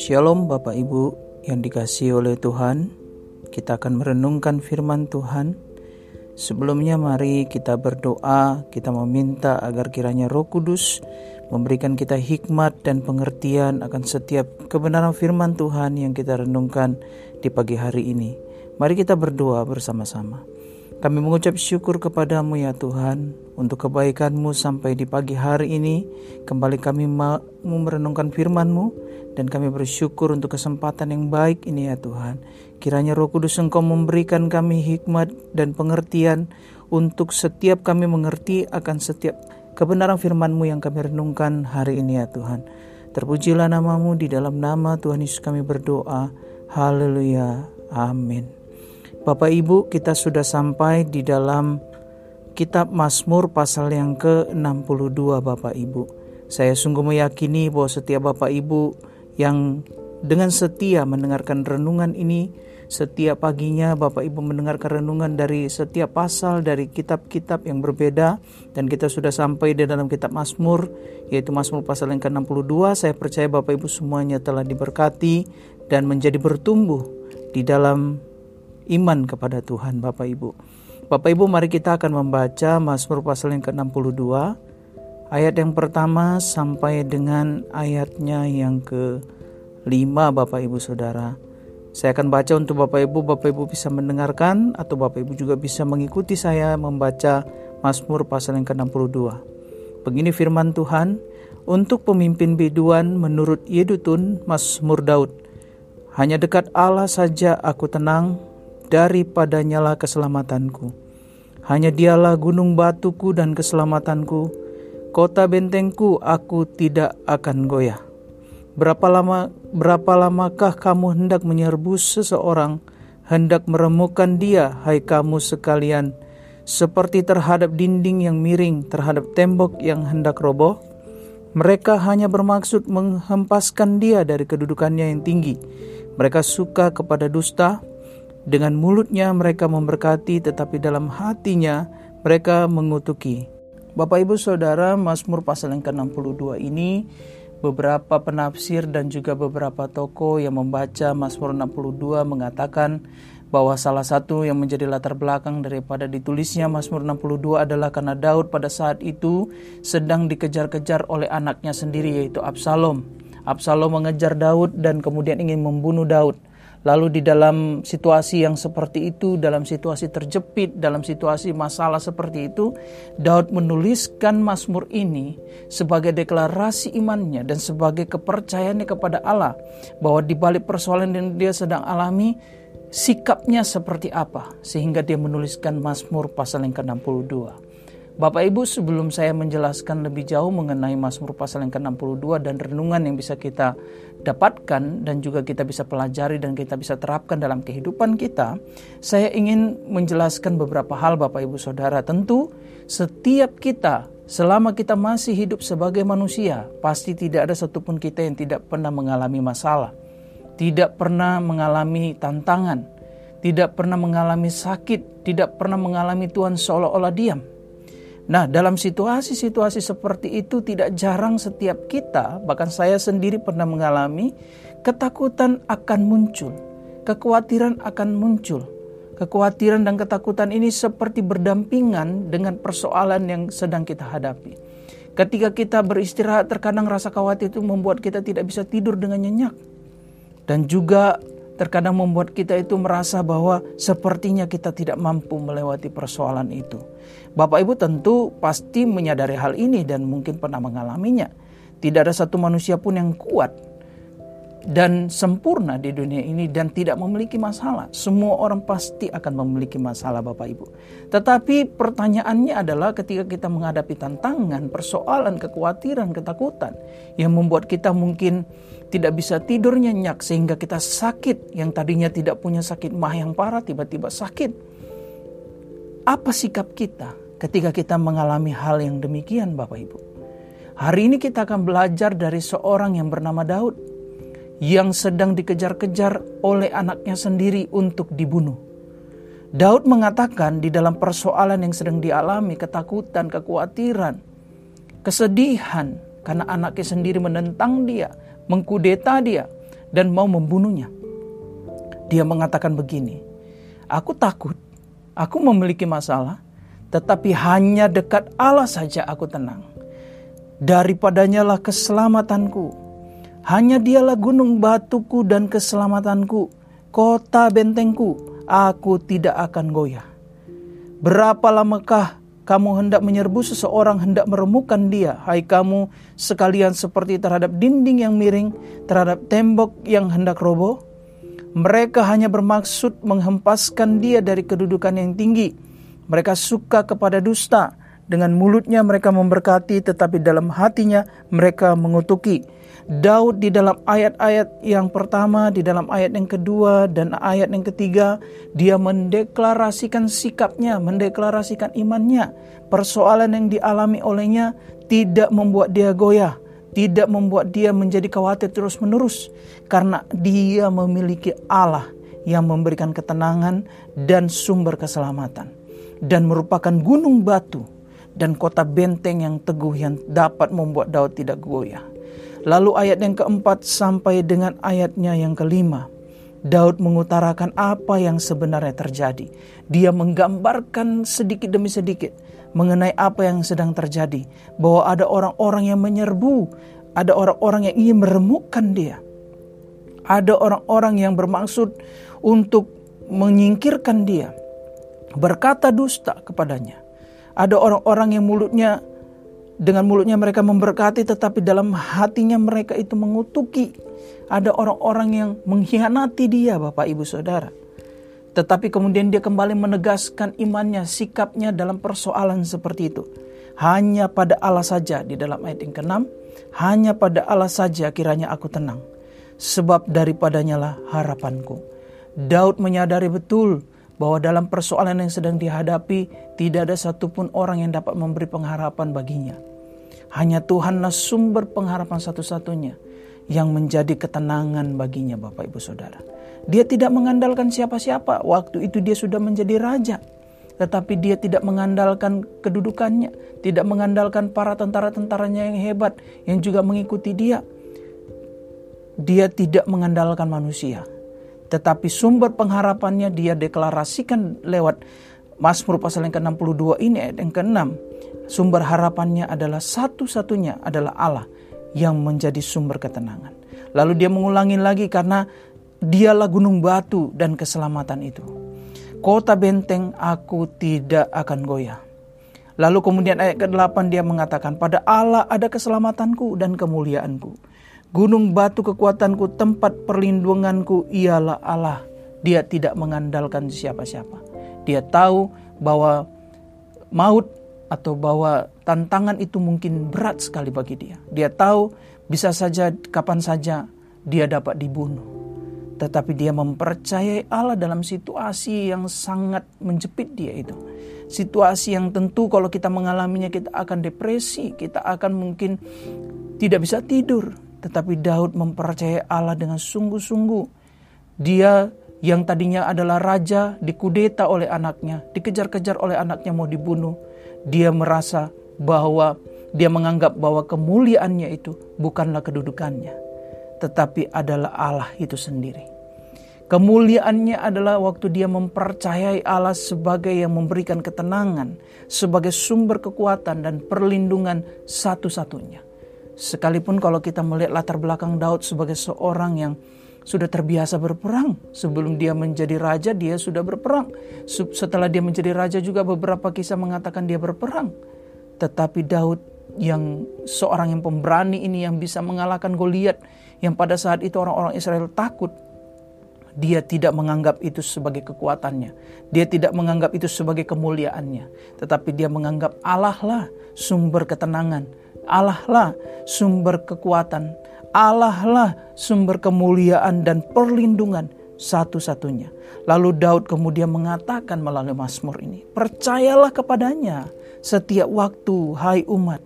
Shalom Bapak Ibu yang dikasih oleh Tuhan. Kita akan merenungkan firman Tuhan. Sebelumnya mari kita berdoa. Kita meminta agar kiranya roh kudus Memberikan kita hikmat dan pengertian Akan setiap kebenaran firman Tuhan Yang kita renungkan di pagi hari ini. Mari kita berdoa bersama-sama kami mengucap syukur kepadamu ya Tuhan untuk kebaikanmu sampai di pagi hari ini. Kembali kami mau merenungkan firmanmu dan kami bersyukur untuk kesempatan yang baik ini ya Tuhan. Kiranya roh kudus engkau memberikan kami hikmat dan pengertian untuk setiap kami mengerti akan setiap kebenaran firmanmu yang kami renungkan hari ini ya Tuhan. Terpujilah namamu di dalam nama Tuhan Yesus kami berdoa. Haleluya. Amin. Bapak Ibu, kita sudah sampai di dalam kitab Mazmur pasal yang ke-62 Bapak Ibu. Saya sungguh meyakini bahwa setiap Bapak Ibu yang dengan setia mendengarkan renungan ini setiap paginya Bapak Ibu mendengarkan renungan dari setiap pasal dari kitab-kitab yang berbeda dan kita sudah sampai di dalam kitab Mazmur yaitu Mazmur pasal yang ke-62 saya percaya Bapak Ibu semuanya telah diberkati dan menjadi bertumbuh di dalam iman kepada Tuhan Bapak Ibu. Bapak Ibu mari kita akan membaca Mazmur pasal yang ke-62 ayat yang pertama sampai dengan ayatnya yang ke-5 Bapak Ibu Saudara. Saya akan baca untuk Bapak Ibu, Bapak Ibu bisa mendengarkan atau Bapak Ibu juga bisa mengikuti saya membaca Mazmur pasal yang ke-62. Begini firman Tuhan, untuk pemimpin biduan menurut Yedutun Mazmur Daud. Hanya dekat Allah saja aku tenang, daripadanyalah keselamatanku. Hanya dialah gunung batuku dan keselamatanku, kota bentengku aku tidak akan goyah. Berapa lama berapa lamakah kamu hendak menyerbu seseorang, hendak meremukan dia, hai kamu sekalian, seperti terhadap dinding yang miring, terhadap tembok yang hendak roboh? Mereka hanya bermaksud menghempaskan dia dari kedudukannya yang tinggi. Mereka suka kepada dusta, dengan mulutnya mereka memberkati, tetapi dalam hatinya mereka mengutuki. Bapak Ibu Saudara, Mazmur pasal yang ke-62 ini beberapa penafsir dan juga beberapa toko yang membaca Mazmur 62 mengatakan bahwa salah satu yang menjadi latar belakang daripada ditulisnya Mazmur 62 adalah karena Daud pada saat itu sedang dikejar-kejar oleh anaknya sendiri yaitu Absalom. Absalom mengejar Daud dan kemudian ingin membunuh Daud. Lalu di dalam situasi yang seperti itu, dalam situasi terjepit, dalam situasi masalah seperti itu, Daud menuliskan Mazmur ini sebagai deklarasi imannya dan sebagai kepercayaannya kepada Allah bahwa di balik persoalan yang dia sedang alami, sikapnya seperti apa sehingga dia menuliskan Mazmur pasal yang ke-62. Bapak Ibu sebelum saya menjelaskan lebih jauh mengenai Mazmur pasal yang ke-62 dan renungan yang bisa kita dapatkan dan juga kita bisa pelajari dan kita bisa terapkan dalam kehidupan kita, saya ingin menjelaskan beberapa hal Bapak Ibu Saudara. Tentu setiap kita selama kita masih hidup sebagai manusia, pasti tidak ada satupun kita yang tidak pernah mengalami masalah, tidak pernah mengalami tantangan, tidak pernah mengalami sakit, tidak pernah mengalami Tuhan seolah-olah diam. Nah, dalam situasi-situasi seperti itu tidak jarang setiap kita, bahkan saya sendiri pernah mengalami ketakutan akan muncul, kekhawatiran akan muncul. Kekhawatiran dan ketakutan ini seperti berdampingan dengan persoalan yang sedang kita hadapi. Ketika kita beristirahat, terkadang rasa khawatir itu membuat kita tidak bisa tidur dengan nyenyak. Dan juga terkadang membuat kita itu merasa bahwa sepertinya kita tidak mampu melewati persoalan itu. Bapak Ibu tentu pasti menyadari hal ini dan mungkin pernah mengalaminya. Tidak ada satu manusia pun yang kuat dan sempurna di dunia ini dan tidak memiliki masalah. Semua orang pasti akan memiliki masalah Bapak Ibu. Tetapi pertanyaannya adalah ketika kita menghadapi tantangan, persoalan, kekhawatiran, ketakutan yang membuat kita mungkin tidak bisa tidur nyenyak sehingga kita sakit yang tadinya tidak punya sakit mah yang parah tiba-tiba sakit. Apa sikap kita ketika kita mengalami hal yang demikian Bapak Ibu? Hari ini kita akan belajar dari seorang yang bernama Daud yang sedang dikejar-kejar oleh anaknya sendiri untuk dibunuh. Daud mengatakan di dalam persoalan yang sedang dialami, ketakutan, kekhawatiran, kesedihan karena anaknya sendiri menentang dia, mengkudeta dia, dan mau membunuhnya. Dia mengatakan begini, Aku takut, aku memiliki masalah, tetapi hanya dekat Allah saja aku tenang. Daripadanya lah keselamatanku. Hanya dialah gunung batuku dan keselamatanku, kota bentengku, aku tidak akan goyah. Berapa lamakah kamu hendak menyerbu seseorang hendak meremukkan dia, hai kamu sekalian seperti terhadap dinding yang miring, terhadap tembok yang hendak roboh? Mereka hanya bermaksud menghempaskan dia dari kedudukan yang tinggi. Mereka suka kepada dusta, dengan mulutnya mereka memberkati, tetapi dalam hatinya mereka mengutuki. Daud di dalam ayat-ayat yang pertama, di dalam ayat yang kedua, dan ayat yang ketiga, dia mendeklarasikan sikapnya, mendeklarasikan imannya. Persoalan yang dialami olehnya tidak membuat dia goyah, tidak membuat dia menjadi khawatir terus-menerus, karena dia memiliki Allah yang memberikan ketenangan dan sumber keselamatan, dan merupakan gunung batu dan kota benteng yang teguh yang dapat membuat Daud tidak goyah. Lalu ayat yang keempat sampai dengan ayatnya yang kelima. Daud mengutarakan apa yang sebenarnya terjadi. Dia menggambarkan sedikit demi sedikit mengenai apa yang sedang terjadi. Bahwa ada orang-orang yang menyerbu, ada orang-orang yang ingin meremukkan dia. Ada orang-orang yang bermaksud untuk menyingkirkan dia, berkata dusta kepadanya. Ada orang-orang yang mulutnya dengan mulutnya mereka memberkati tetapi dalam hatinya mereka itu mengutuki. Ada orang-orang yang mengkhianati dia Bapak Ibu Saudara. Tetapi kemudian dia kembali menegaskan imannya, sikapnya dalam persoalan seperti itu. Hanya pada Allah saja di dalam ayat yang ke-6, hanya pada Allah saja kiranya aku tenang. Sebab daripadanya lah harapanku. Daud menyadari betul bahwa dalam persoalan yang sedang dihadapi tidak ada satupun orang yang dapat memberi pengharapan baginya. Hanya Tuhanlah sumber pengharapan satu-satunya yang menjadi ketenangan baginya Bapak Ibu Saudara. Dia tidak mengandalkan siapa-siapa. Waktu itu dia sudah menjadi raja. Tetapi dia tidak mengandalkan kedudukannya. Tidak mengandalkan para tentara-tentaranya yang hebat yang juga mengikuti dia. Dia tidak mengandalkan manusia tetapi sumber pengharapannya dia deklarasikan lewat Mazmur pasal yang ke-62 ini ayat yang ke-6. Sumber harapannya adalah satu-satunya adalah Allah yang menjadi sumber ketenangan. Lalu dia mengulangi lagi karena dialah gunung batu dan keselamatan itu. Kota benteng aku tidak akan goyah. Lalu kemudian ayat ke-8 dia mengatakan, pada Allah ada keselamatanku dan kemuliaanku. Gunung batu kekuatanku, tempat perlindunganku ialah Allah. Dia tidak mengandalkan siapa-siapa. Dia tahu bahwa maut atau bahwa tantangan itu mungkin berat sekali bagi dia. Dia tahu bisa saja kapan saja dia dapat dibunuh. Tetapi dia mempercayai Allah dalam situasi yang sangat menjepit dia itu. Situasi yang tentu kalau kita mengalaminya kita akan depresi, kita akan mungkin tidak bisa tidur, tetapi Daud mempercayai Allah dengan sungguh-sungguh. Dia yang tadinya adalah raja dikudeta oleh anaknya, dikejar-kejar oleh anaknya mau dibunuh. Dia merasa bahwa dia menganggap bahwa kemuliaannya itu bukanlah kedudukannya, tetapi adalah Allah itu sendiri. Kemuliaannya adalah waktu dia mempercayai Allah sebagai yang memberikan ketenangan, sebagai sumber kekuatan dan perlindungan satu-satunya. Sekalipun kalau kita melihat latar belakang Daud sebagai seorang yang sudah terbiasa berperang. Sebelum dia menjadi raja, dia sudah berperang. Setelah dia menjadi raja juga beberapa kisah mengatakan dia berperang. Tetapi Daud yang seorang yang pemberani ini yang bisa mengalahkan Goliat yang pada saat itu orang-orang Israel takut. Dia tidak menganggap itu sebagai kekuatannya. Dia tidak menganggap itu sebagai kemuliaannya. Tetapi dia menganggap Allah lah sumber ketenangan, Allah lah sumber kekuatan, Allah lah sumber kemuliaan dan perlindungan satu-satunya. Lalu Daud kemudian mengatakan melalui Mazmur ini, percayalah kepadanya setiap waktu, hai umat.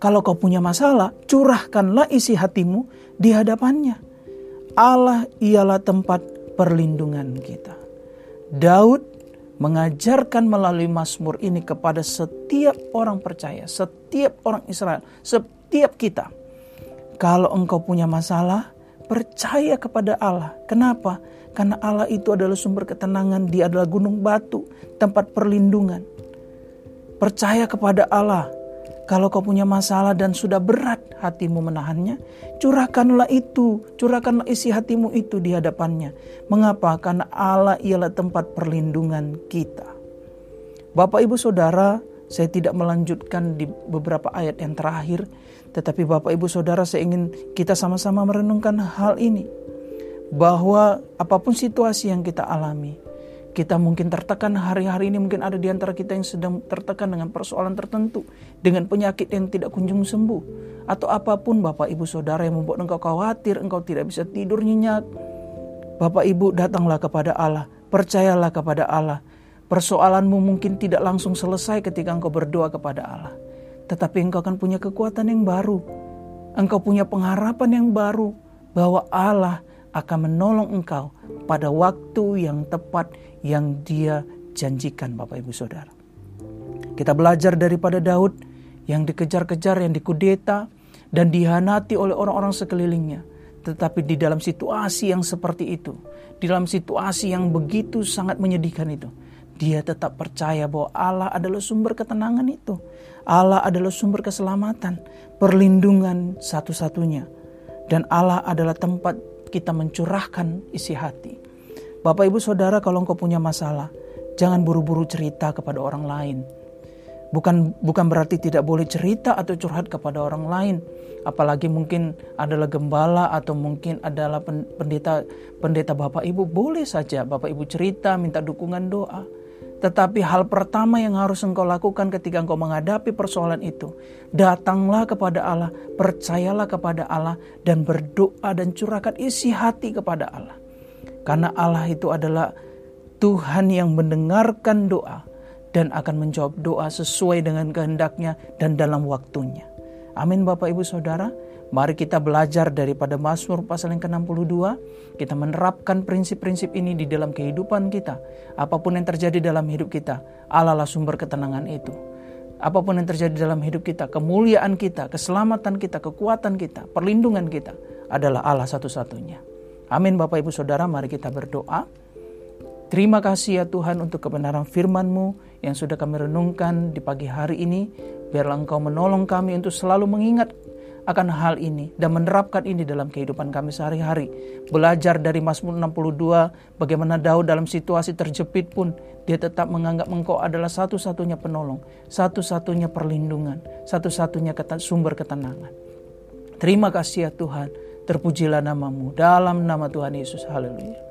Kalau kau punya masalah, curahkanlah isi hatimu di hadapannya. Allah ialah tempat perlindungan kita. Daud mengajarkan melalui Mazmur ini kepada setiap orang percaya, setiap orang Israel, setiap kita. Kalau engkau punya masalah, percaya kepada Allah. Kenapa? Karena Allah itu adalah sumber ketenangan, Dia adalah gunung batu, tempat perlindungan. Percaya kepada Allah. Kalau kau punya masalah dan sudah berat hatimu menahannya, curahkanlah itu, curahkanlah isi hatimu itu di hadapannya. Mengapa? Karena Allah ialah tempat perlindungan kita. Bapak, ibu, saudara, saya tidak melanjutkan di beberapa ayat yang terakhir, tetapi Bapak, ibu, saudara, saya ingin kita sama-sama merenungkan hal ini bahwa apa pun situasi yang kita alami, kita mungkin tertekan hari-hari ini mungkin ada di antara kita yang sedang tertekan dengan persoalan tertentu, dengan penyakit yang tidak kunjung sembuh, atau apa pun Bapak Ibu Saudara yang membuat engkau khawatir, engkau tidak bisa tidur nyenyak. Bapak Ibu datanglah kepada Allah, percayalah kepada Allah. Persoalanmu mungkin tidak langsung selesai ketika engkau berdoa kepada Allah, tetapi engkau akan punya kekuatan yang baru. Engkau punya pengharapan yang baru bahwa Allah akan menolong engkau pada waktu yang tepat yang dia janjikan Bapak Ibu Saudara. Kita belajar daripada Daud yang dikejar-kejar, yang dikudeta, dan dihanati oleh orang-orang sekelilingnya. Tetapi di dalam situasi yang seperti itu, di dalam situasi yang begitu sangat menyedihkan itu, dia tetap percaya bahwa Allah adalah sumber ketenangan itu. Allah adalah sumber keselamatan, perlindungan satu-satunya. Dan Allah adalah tempat kita mencurahkan isi hati. Bapak Ibu Saudara kalau engkau punya masalah, jangan buru-buru cerita kepada orang lain. Bukan bukan berarti tidak boleh cerita atau curhat kepada orang lain, apalagi mungkin adalah gembala atau mungkin adalah pendeta pendeta Bapak Ibu boleh saja Bapak Ibu cerita minta dukungan doa. Tetapi hal pertama yang harus engkau lakukan ketika engkau menghadapi persoalan itu, datanglah kepada Allah, percayalah kepada Allah, dan berdoa dan curahkan isi hati kepada Allah. Karena Allah itu adalah Tuhan yang mendengarkan doa dan akan menjawab doa sesuai dengan kehendaknya dan dalam waktunya. Amin Bapak Ibu Saudara. Mari kita belajar daripada Mazmur pasal yang ke-62. Kita menerapkan prinsip-prinsip ini di dalam kehidupan kita. Apa pun yang terjadi dalam hidup kita, Allah lah sumber ketenangan itu. Apa pun yang terjadi dalam hidup kita, kemuliaan kita, keselamatan kita, kekuatan kita, perlindungan kita adalah Allah satu-satunya. Amin Bapak Ibu Saudara, mari kita berdoa. Terima kasih ya Tuhan untuk kebenaran firman-Mu yang sudah kami renungkan di pagi hari ini. Biarlah Engkau menolong kami untuk selalu mengingat akan hal ini dan menerapkan ini dalam kehidupan kami sehari-hari. Belajar dari Mazmur 62 bagaimana Daud dalam situasi terjepit pun dia tetap menganggap engkau adalah satu-satunya penolong, satu-satunya perlindungan, satu-satunya sumber ketenangan. Terima kasih ya Tuhan, terpujilah namamu dalam nama Tuhan Yesus. Haleluya.